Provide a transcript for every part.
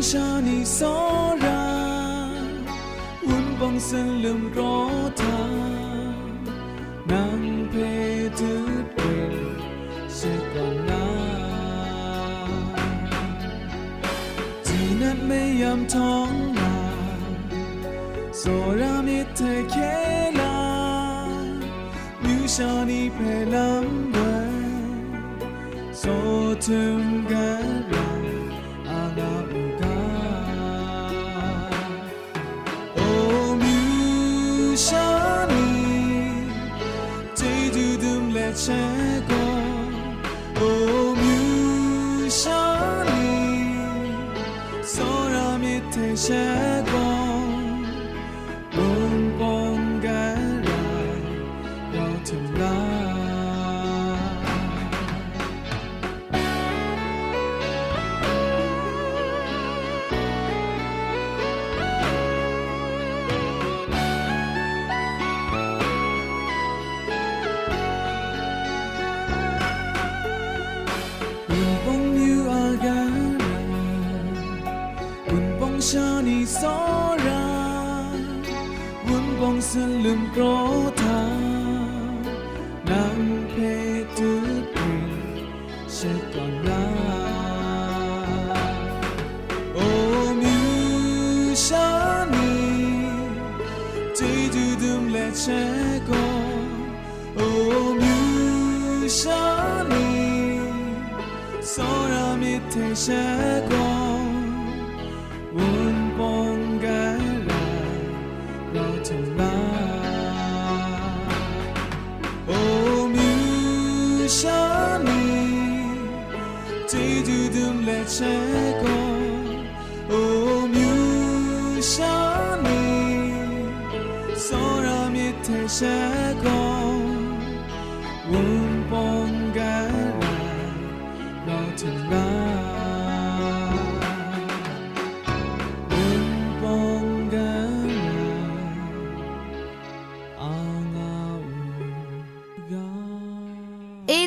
下你所然，温邦森林高塔，南北的北是光那，只能没阳通啊，所让你太开啦，留下你陪浪漫，所听感 소란 문봉슬름 그로타 남패 뚜피 실건나 오뮤샤니 제주듬 레체고 오뮤샤니 소라 밑에 샤 米太结果。结果，哦，渺小你，所让灭太结果，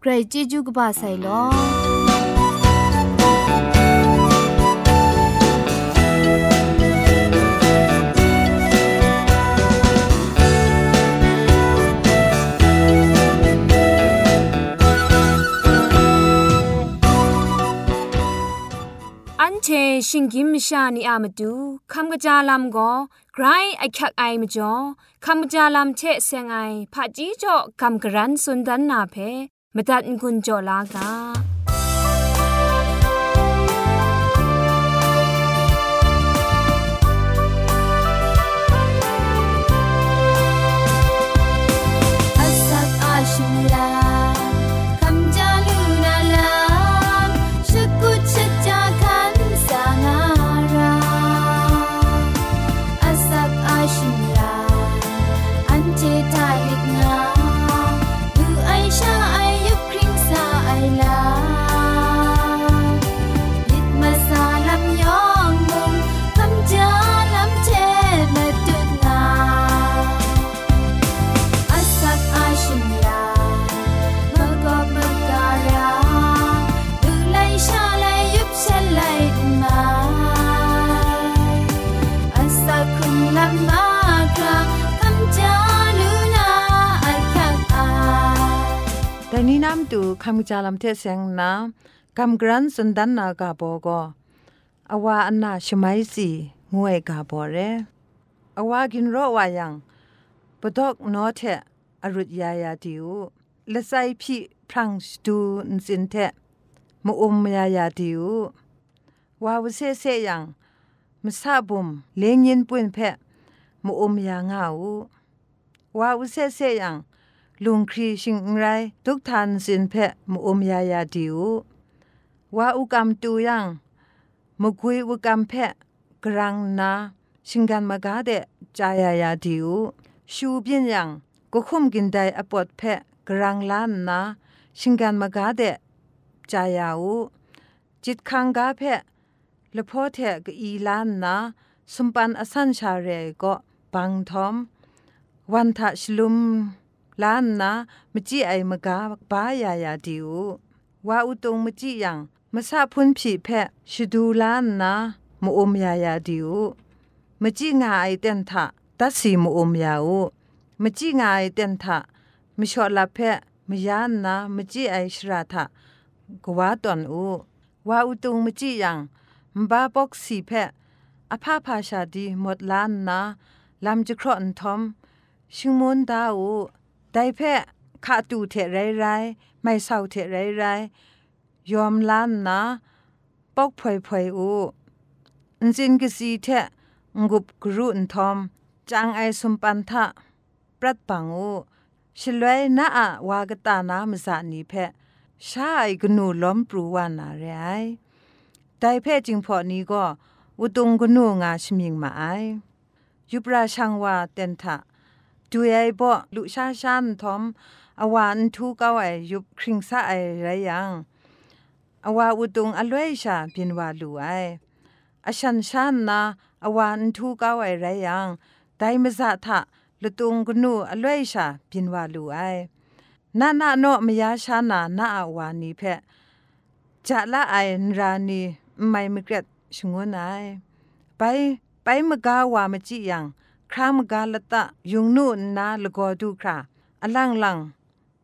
ใครจีจูกบาไซลอเชชิงกิมชานีอามาดูคำกระจาลำก็ไกรไอคักไอมาจ่อคำกระจาลำเชเซงไอผาจีจ่อคำกระรันสุนดันนาเพ มตัดกุญจ่อลากา จาลำเทเสงนากำกรันสุนดันนากาโบกอวาอันนาชไมสีงวยกาโบเรอวากินรอวายังปดอกนอเทอรุดยายาติวละไซพี่พรังสตูนสินเทมอุมยายาติววาวเซเซยังมซาบุมเลงยินปุนเพมอุมยางาววาวเซเซยัง ลุงครีชิงไรทุกทานสินเพะมุอมยายาติวว่าอุกรรมตูยังมุกุยอุกรรมเพะกรังนาชิงกันมากาเดจายายาดิวชูเบียนยังก็คุมกินได้อปอดเพะกรังล้านนาชิงกันมากาเดจายาอูจิตคังกาเพะละพ่อเทกอีล้านนาสุมปันอสันชาเรก็บังทอมวันทะชลุม ล้านนามจีไอมกาบายายาดิวว่าอุตงมจียังมซาพุนผีแพะชุดูลานนะมอมยายาดิวมจีงาไอเตนทะตัดสีมอมยาวมจีงาไอเตนทะมชอลาแพะมยานนะมจีไอชราทะกว่าตอนอูว่าอุตุงมจียังมบาบอกสีแพะอาภาพาชาดีหมดล้านนะลำจะครอนทอมชิงมนดาอู ได้แพะขาตูเทไรไรไม่เศร้าเทไรไรยอมล้านนะปอกพวยพวยอูอินจินกสีเทงุบกรุนทอมจางไอสมปันทะปรัดปังอูชลวยนาอะวากตานามสานีเพชาไอกนูล้อมปรูวานาเรไอไดเพจิงพอนี้ก็อุตุงกนูงาชมิงมาไอยุปราชังวาเตนทะ ดูไอบ่ลุชาชันทอมอวานทูเก้าไอยุบคริงซาไอไรยังอวาอุตุงอลวยชาพินวาลูไออชันชันนาอวานทูเก้าไอไรยังไดมซาทะลุตุงกนูอลวยชาพินวาลูไอนานาโนมยาชานานาอวานีเพะจะละไอรานีไม่มเกรดชงวนไอไปไปมกาวามจิยัง ครามกาลตะยุงนูนาลกอดูคราอลังลัง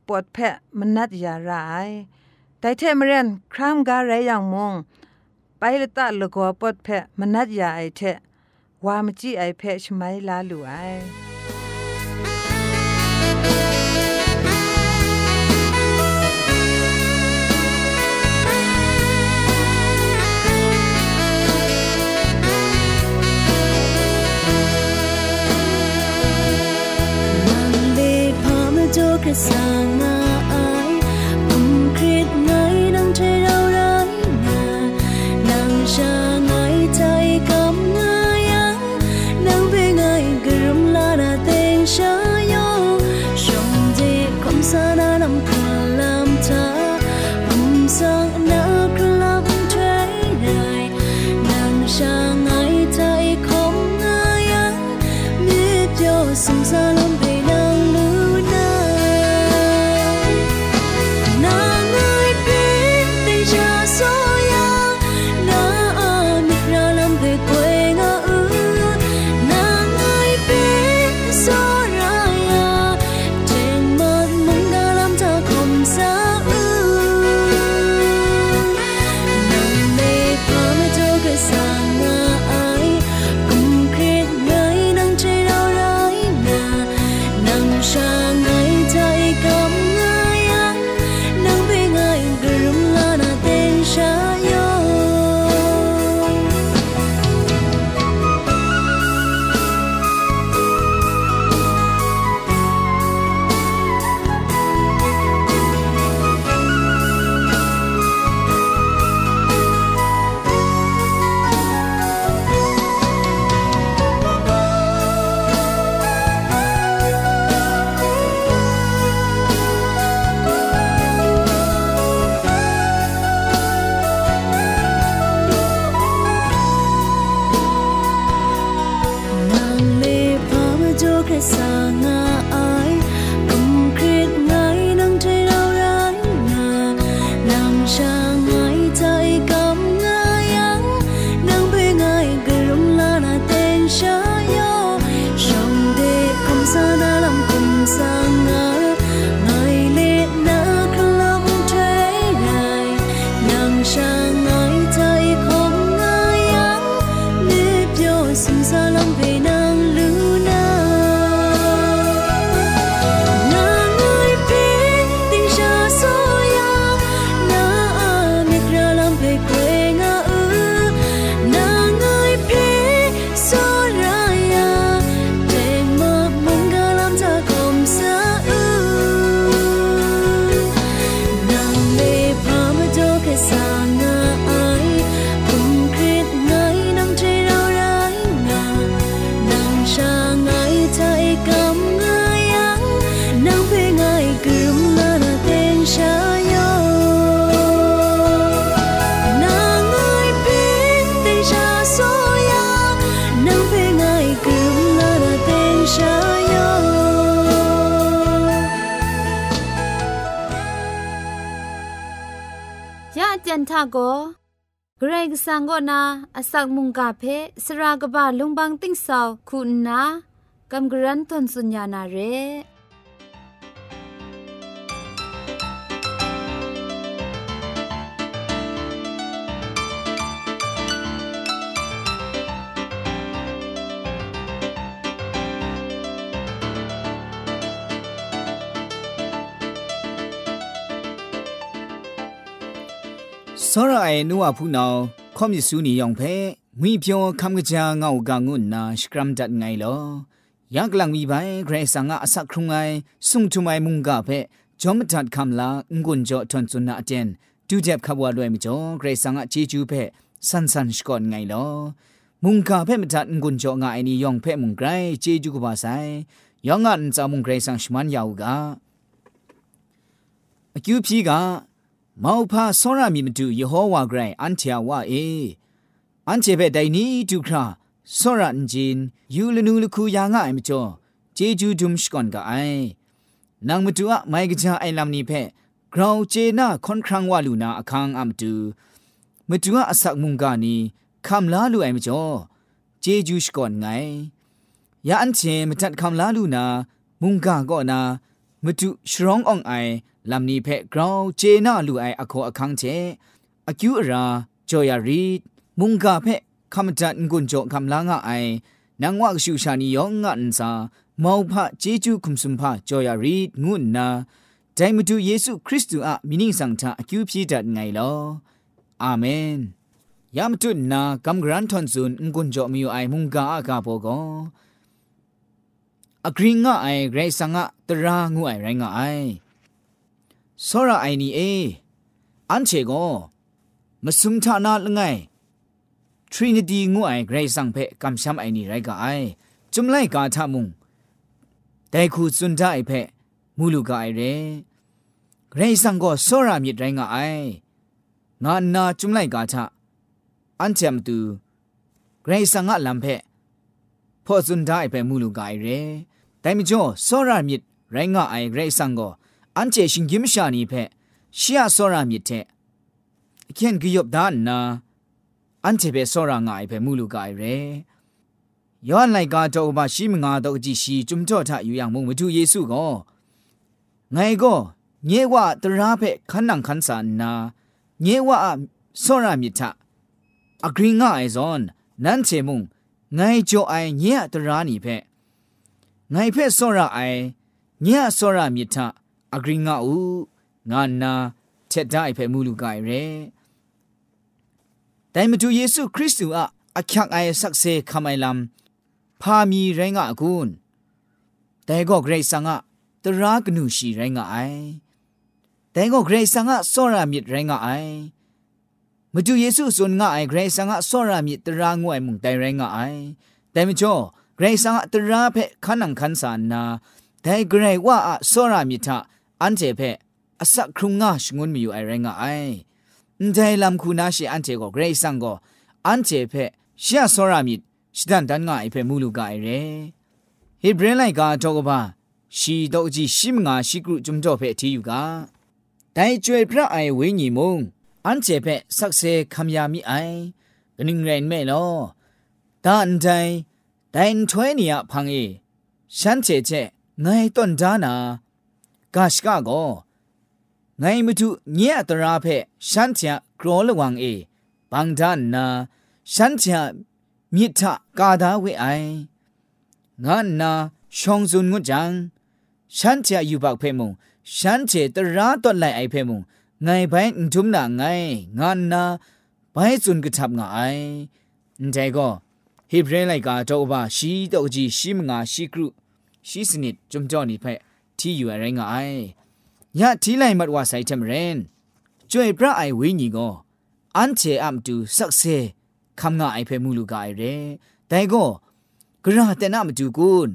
ปวดแพะมันนัดยารายแต่เทมเรนครามกาไรยังมง ไปละตะลกอปวดแพะมันนัดยาไอเทวามจิไอแพะชไมลาลูไอ ม 生 ทาโกเกรกสังก็นาอสักมุงกาเพสรากบะลุงบังติ้งสาวคุณนากำกรันทนสุญญานาเร စောရအိုင်နူဝဖူနောင်ခေါမစ်ဆူနီယောင်ဖဲငွေပြောခံကကြာငေါကငုနာစကရမ်ဒတ်ငိုင်လောယက်လန်မီပိုင်ဂရေဆာငါအစခရုငိုင်ဆုံထူမိုင်မုန်ကဖဲဂျောမတတ်ကမ်လာငွန်ဂျောထွန်စွနာအတန်ဒူဂျက်ခဘဝလွဲမကျော်ဂရေဆာငါချီကျူးဖဲဆန်ဆန်စကောငိုင်လောมุงกาเพ่มจัดงุนจองไงนี่ยองเพ่มุงไกรเจจุกบาไซยองอันจามุงไกรสังชมันยาวกาอคิวพีกา မောဖာစောရမီမတူယေဟောဝါဂရိုင်အန်ချာဝါအေအန်ချေဘဲဒိုင်နီတူခရာစောရန်ဂျင်ယူလနူလခုယာငါအမကျော်ဂျေဂျူဒုံရှကွန်ကအိုင်နางမတူအမိုင်ကကြအိုင်လမ်နီဖဲဂရောင်ဂျေနာခွန်ခရန်ဝါလူနာအခန်းအမတူမတူအဆက်မုန်ကနီခမ်လာလူအိုင်မကျော်ဂျေဂျူရှကွန်ငိုင်ယာအန်ချေမတတ်ခမ်လာလူနာမုန်ကကောနာမတူရှရောင်းအောင်အိုင် ลำนี้เพะกราวเจน่าลูไออโคอคังเจอคิวราจอยารีมุงกาเพะคำจัดกุญจคำลางะไอนางวักชูชานิยองงันซาเมาพะเจจูคุมสุมพระจอยารีงุนนาใจมตุเยซูคริสต์อะมินิสังทาอคิวพีดัดไงลออาเมนยามตุนนากำกรันทอนซุนกุญจมิวไอมุงกาอากาโปกออกรีงะไอเกรซังะตรางูไอไรงะไอ စောရအိုင်နီအေအန်ချေကိုမစုံထနာလငိုင်ทรินิตีงูไอเกรซังเพกัมชัมไอนี่ไรกะไอจุมไลกาทามุงแต่คูซุนดาไอเพมูลูกาไอเรเกรซังก็โซรามิดไรงะไองานาจุมไลกาทาอันเจมตูเกรซังอะลัมเพพอซุนดาไอเพมูลูกาไอเรแต่มิจ่อโซรามิดไรงะไอเกรซังก็ อันเจชิงกิมชานีเพชียโซรามิเทเขียนกิยบดานนาอันเจเปโซรางายเพมูลูกายเรย้อนไลกาโตบาชิมงาโตจิชีจุมจ่อทะอยู่อย่างมงมทุเยซูก็ไงก็เยว่าตราเพขันนังขันสานนาเยว่าโซรามิทะอกริงาไอซอนนันเชมุงไงโจไอเยตรานีเพไงเพโซราไอเยโซรามิทะ အဂရင်းငါဥငါနာချက်ဒိုင်ဖဲမူလူကိုင်ရဲတိုင်မတူယေရှုခရစ်တုအအခက်အိုင်ဆက်ဆေခမိုင်လမ်ဖာမီရဲငါအကွန်းတဲကောဂရိတ်ဆာငါတရာကနုရှိရဲငါအိုင်တဲကောဂရိတ်ဆာငါစောရမြစ်ရဲငါအိုင်မတူယေရှုစွန်ငါအိုင်ဂရိတ်ဆာငါစောရမြစ်တရာငွဲ့မှုန်တိုင်ရဲငါအိုင်တဲမချောဂရိတ်ဆာငါတရာဖဲခနန်ခန်းဆာနာဒိုင်ဂရိတ်ဝါအစောရမြစ်ထ อันเจเพอสักครุงงาชงุนมีอยู่ไอแรงไอใจลำคูนาชีอันเจก็เกรซังก็อันเจเพเชียสรามิดชิดันดันงาไอเพมูลูกาไอเรเฮเบรนไลกาโตกบาชีโตจีชิมงาชิกรุจุมโตเพที่อยู่กาแต่จวยพระไอเวญีมงอันเจเพสักเซคำยามิไอกนึงเรนไม่ลอตาอันใจแต่ถ้วยเนี่ยพังเอฉันเจเจไงต้นจานา กาชกะก็ไงมตุเนียตราเพฉันเถะกรอลวังเอบางดานนาฉันเถะมิทะกาดาเวไองานนาชองซุนงุจังฉันเถะอยู่บักเพมงฉันเถะตราตอไลไอเพมงไงไปทุมนาไงงานนาไปซุนกะทับงาไอแต่ก็ฮิบเรไลกาโตบาชีโตจีชิมงาชิกรุชีสนิดจุมจอนี่เพ ที่อยู่อะไรง่ายยะที่ไลมัดว่าใส่จำเรนจ่วยพระไอวิญญีก็อันเชอัมตูสักเซคำง่ายเพมูลูกายเรแต่ก็กระแต่น่ามาดูกุน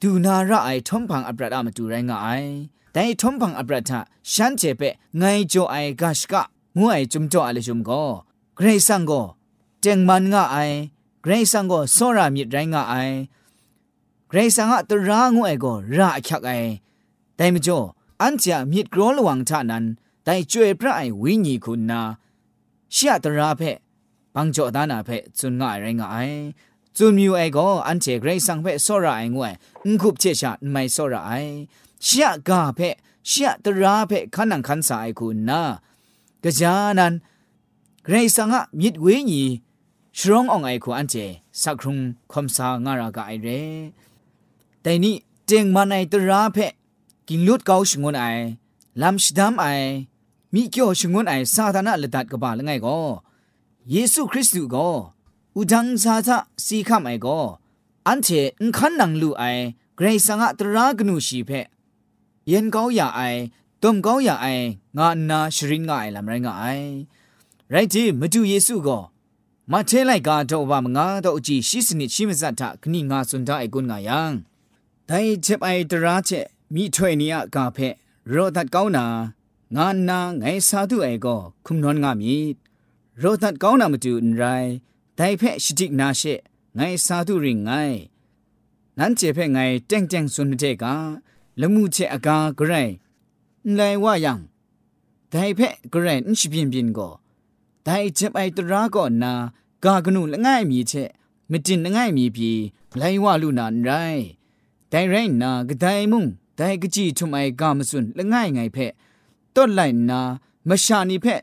ดูนาระไอทอมพังอับรัดอามาดูไรง่ายแต่ทอมพังอับรัดทะฉันเจเปไงโจไอกาชกะงูไอจุมจ่ออะไรจุมก็เกรซังก็เจงมันง่ายเกรซังก็โซรามิดไรง่ายเกรซังอะตรางูไอก็ระคักไอ แต่มจ่ออันจะมีกรอลวังท่านั้นแต่ช่วยพระไอวิญญาคุณนาเสียตราเพปังจ่อดานาเพจุนง่ายไรง่ายจุนมิวไอก็อันเจเกรสังเพสระไองวยอุคุบเชชาไม่สระไอเสียกาเพเสียตราเพขันังขันสายคุณนากะจานั้นเกรสังะมิดวิญีชรองอองไอคุอันเจสักครุงคมสางารากาไอเรแต่นี่เจงมาในตราเพ กิงลุดเกาชงวนไอลำชดามไอมีเกี่ยวชงวนไอซาธานะละดัดกบาลไงก็เยซูคริสต์ก็อุดังซาทะสีคำไอก็อันเทนขันนังลูไอเกรซังะตรากนูชีเพเย็นเกาอย่าไอต้มเกาอย่าไองานนาชรินงไอลำไรงไอไรที่มาดูเยซูก็มาเทไลกาโตบามงาโตจีชิสนิชิมซัตทะคณีงาสุนทาไอกุนงายังแต่เจ็บไอตราเจ มีถ้วยนี้กาเพรอดัดก้าวนางานนาไงสาธุไอก็คุ้มนอนงามีรอดัดก้าวนามาจูนไรแต่เพชิจิกนาเชไงสาธุริงไงนั้นเจเพไงแจ้งแจ้งสุนเจกาละมูเชอากากระไรไลว่ายังแต่เพกระรนชิบินบินก็แต่เจ็บไอตราก็นากากนุละง่ายมีเชไม่จินละง่ายมีพีไลว่าลูนานไรแต่ไรนากระไดมุ่ง แต่กจีทุมไอกามสุนละง่ายไงเพะต้นไหลนามาชานีเพะ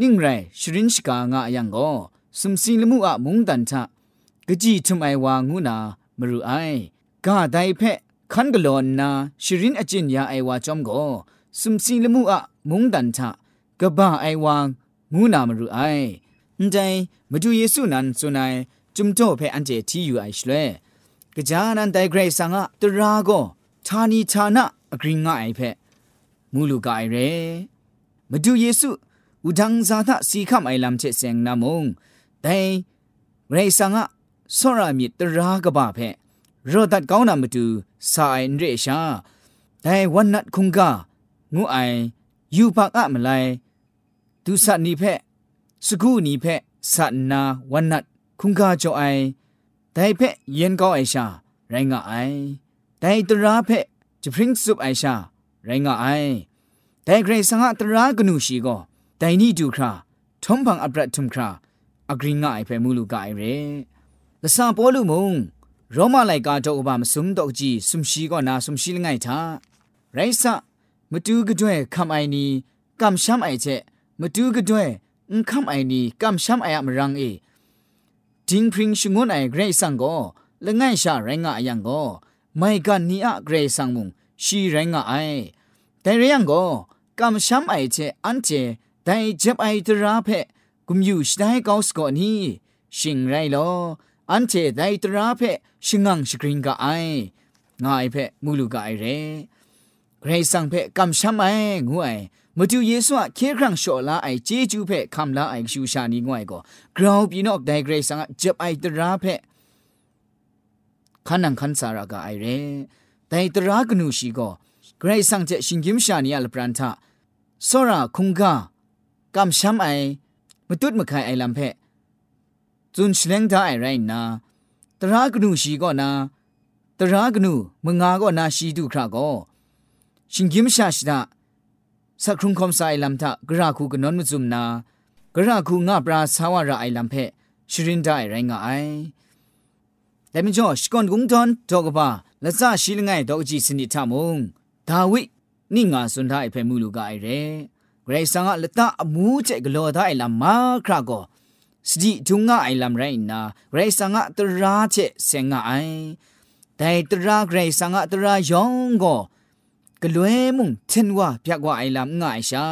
นิ่งไรชรินชกางาอย่างก็สมศีลมุอะมุงดันทะกจีทุมไอวางูนามรุไอกาไดเพะคันกลอนนาชรินอจินยาไอวาจอมก็สมศีลมุอะมุงดันทะกบ้าไอวางงูนามรุไอใจมาดูเยซูนันสุนัยจุมโตเพออันเจที่อยู่ไอชเลกจานันไดเกรซังอะตราโก ဌာနီဌာနအဂရင်းငါအိုင်ဖက်မူလူကအိုင်ရဲမဒူယေစုဥဒန်းဇာသစီခမ်အိုင်လမ်ချက်စ ेंग နမုံဒိုင်ရေဆာငါဆောရမီတရာကဘာဖက်ရောဒတ်ကောင်းနာမတူဆိုင်ရေရှာဒိုင်ဝနတ်ခုံကငုအိုင်ယူပါကမလိုက်ဒုစနီဖက်စကူနီဖက်စနာဝနတ်ခုံကကြောအိုင်ဒိုင်ဖက်ယင်ကောင်းအိုင်ရှာရိုင်းငါအိုင်แต่ ตราเพจะพริ้งสุบไอชาไรงาไอแต่เกรสังหตรากนูชีก็แต่นี่ดูคราทอมพังอับรัทุมคราอักริงาไอเพมูลูกาไอเรละซาปอลูมงโรมาไลกาโตอบามสุมดอกจีสุมชีก็นาสุมชีลไงทาไรซะมตูกะด้วยคำไอนี้กำช้ำไอเจมตูกะด้วยอุคำไอนี้กำช้ำไออะมรังเอจิงพริงชงวน ไอเกรซังก็ละง่ายชาไรงายังก็ไม่กันนี่อะเกรซังมุงชีแรงอะไอแต่เรื่องก็กำช้ำไอเจอันเจแต่เจ็บไอตราเพกุมอยู่สได้กอสก่อนนี้ชิงไรลออันเจได้ตราเพชิงังสกริงกะไองายเพมูลูกะไอเรเกรซังเพกำช้ำไองูไอမတူယေဆုအခေခရန့်လျှော်လာအိုင်ဂျေဂျူးဖက်ခမ်လာအိုင်ရှူရှာနီငွိုင်ကိုဂရောင်ပြီနော့ဒိုင်ဂရိတ်ဆန်ကဂျပ်အိုင်တရာဖက် ขันนังขันสารากาไอเรแต่ตรากนูชีก็เกรซังเจชิงกิมชานีอัลปรันทะสระคุงกากำช้ำไอมตุดมะไคไอลำเพจุนชเลงทาไอไรนาตรากนูชีก็นาตรากนูมงาก็นาชีดูคราก็ชิงกิมชาชดาสักครุงคอมไซลำทะกราคูกนนมจุมนากราคูงาปราสาวาระไอลำเพชรินได้ไรงาไอ လက်မကျော်ရှကွန်ဂုံတန်တော့ကပါလဆရှိလငိုင်တော့ကြည့်စနစ်ထမုံဒါဝိနိငါစွန်ထားအဖေမှုလူကအိုင်ရဲဂရိတ်ဆန်ကလတအမူးချက်ကလောသားအိုင်လာမာခရကောစဒီဒုံငါအိုင်လာမရိုင်နာဂရိတ်ဆန်ကတရာချက်ဆင်ငါအိုင်ဒိုင်တရာဂရိတ်ဆန်ကတရာယောင်ကောကလွဲမှုန်ချင်ဝပြကွာအိုင်လာငါအိုင်ရှာ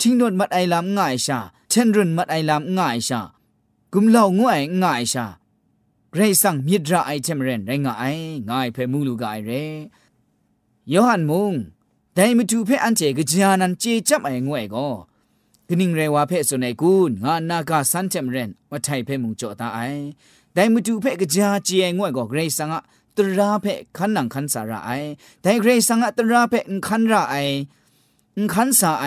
ချင်းတော့မတ်အိုင်လာငါအိုင်ရှာချန်ရွန်မတ်အိုင်လာငါအိုင်ရှာဂုမ်လောက်ငွိုင်ငါအိုင်ရှာ ไรสังมิตรไอเทมเรนไรงไองายเพมูลูกไอเรยอหันมุงแต่มาดูเพออันเจกจานันเจจับไองวยก็กนิ่งเรว่าเพศส่วนไหนกูงานนากาสันเทมเรนว่าไทยเพมุงโจตาไอแต่มาดูเพอกจาเจงวยก็เรสังอะตราเพคันนังขันสาระไอแต่เรสังอะตราเพคันระไอขันสาไอ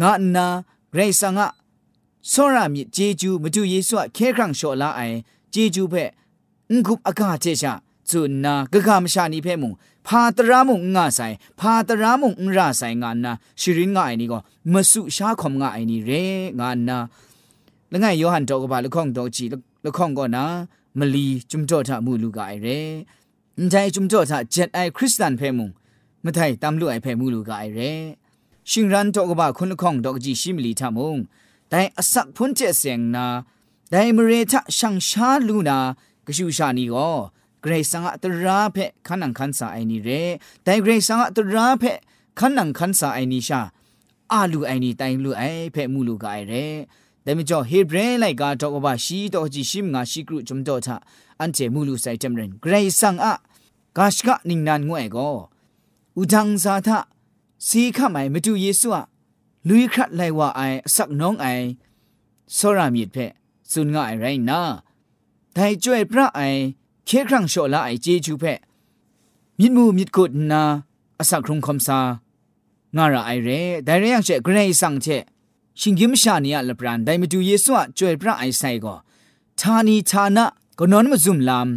งานนาเรสังอะโซรามิเจจูมาดูเยซูเคครั้งโชลาไอ จีจูเพงกุบอากาเจชาจุนนากะกามชานีเพมุงพาตรามุงงาไซพาตรามุงราไซงานนาชิรินงาไอนี่ก็มสุชาคอมงาไอนี่เรงานนา ละไงโยฮันตอกบาละข้องตอกจีละข้องก็นะมลีจุมจ่อทะมูลูกไอเรนใจจุมจ่อทะเจ็ดไอคริสเตียนเพมุงမထိုင်တမ်လူအိုင်ဖဲမူလူကအိုင်ရဲရှင်ရန်တော့ကဘာခွန်းလခေါင်တော့ကြီးရှိမလီထမုံတိုင်အစက်ဖွန်းကျက်စင်နာ ไเมเรทะช่างชาลูนากชูชานีก็เกรสังอัตราเพคันังคันสาไอนีเรแต่เกรสังอัตราเพคันังคันสาไอนีชาอาลูไอนีไตลูไอเพมูลูกไอเรแต่ไม่จอเฮเบรนไลกาตอกบาชีตอจิชิมงาชิกรุจมโตทะอันเจมูลูไซจำเรนเกรสังอะกาชกะนิงนันงวยก็อุทังซาทะสีข้าไม่มาดูเยซูอะลุยครัดไลว่าไอสักน้องไอโซรามีดเพะ สุนง่ายไรนะแต่จ่วยพระไอเคครั้งโชละไอเจจูเพมิดมูมิดกุดนาอสักครุงคมซางาระไอเรแต่เรื่องเชเกรยสังเชชิงกิมชาเนียละปรานได้มาดูเยซูอะจ่วยพระไอไซก็ทานีทานะก็นอนมาซุมลาม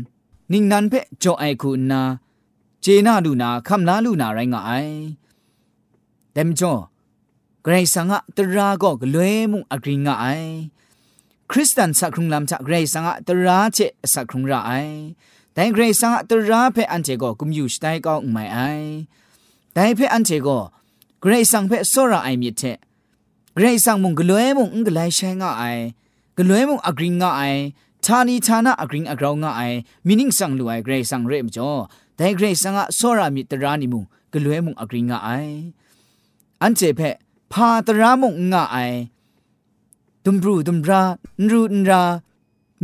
นิ่งนันเพจ่อไอคุณนาเจนาลูนาคำนาลูนาไรงไอเต็มจ่อเกรซังอะตราก็กลวยมุงอกริงไอ คริสเตียนสักครุงลำจากเกรซังอะตราเจสักครุงระไอแต่เกรซังอะตราเพอันเจก็กุมอยู่สไตก็อุไม่ไอแต่เพอันเจก็เกรซังเพสระไอมีเทเกรซังมุงกลวยมุงกลายใช้งไอกลวยมุงอกริงไอทานีทานะอกริงอกราวงไอมินิงสังลูไอเกรซังเรมจ่อแต่เกรซังอะสรามิตรานิมุงกลวยมุงอกริงไออันเจเพพาตรามุงงไอ ดุมบรูดุมรานรูนรา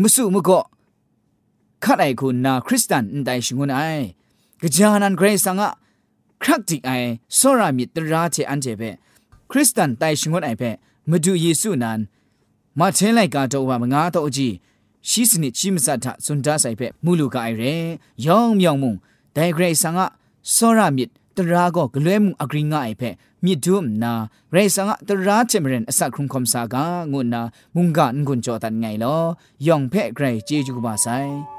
มุสุมุกข้าไอคุณนาคริสตันได้ชงุนไอกจานันเกรซังอะครักจิไอสรามิตราเทอันเจเปคริสตันได้ชงุนไอเปมาดูเยซูนันมาเทนไลกาโตวามงาโตจีชีสนิชิมสัตถสุนดาไซเปมูลูกาไอเรยองมยองมุงไดเกรซังอะสรามิต ဆန်ကစောရမြစ်တရာကိုဂလွဲမှုအဂရိငါအိုင်ဖက်မြစ်ဒုမနာဂရိတ်ဆန်ကတရာချင်မရင်အစခုံခုံစာကငုနာမုန်ကငွန်ကြောတန်ငိုင်လောယောင်ဖက်ဂရိတ်ဂျေဂျူကပါဆိုင်พ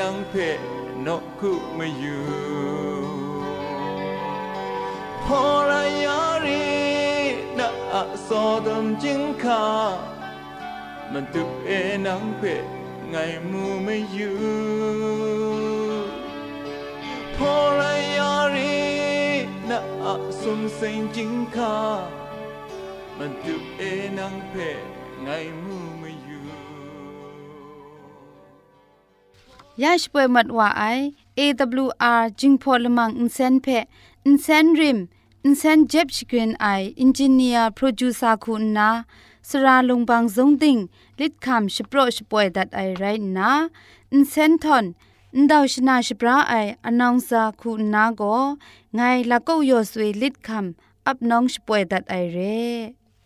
นังเพนกคุมาอยู่พอระยารีนะอะสอดมจิงคามันตุเอนังเพไงมูไม่อยู่พอระยารีนะอะสมเสงจิงคามันตุเอนังเพไงมู ยาชป่วยมัดว่าไอ AWR จิงพอลมังอินเซนเพอินเซนริมอินเซนเจ็บชกรีนไออินจิเนียร์โปรดิวซาคุณนาสราลงบางสงติงลิดคำชโปรชป่วยดัดไอไรนาอินเซนทอนอินดาวชนาชปราไออนองซาคุณนาโกไงละก็ยอสวยลิดคำอับน้องชป่วยดัดไอเร่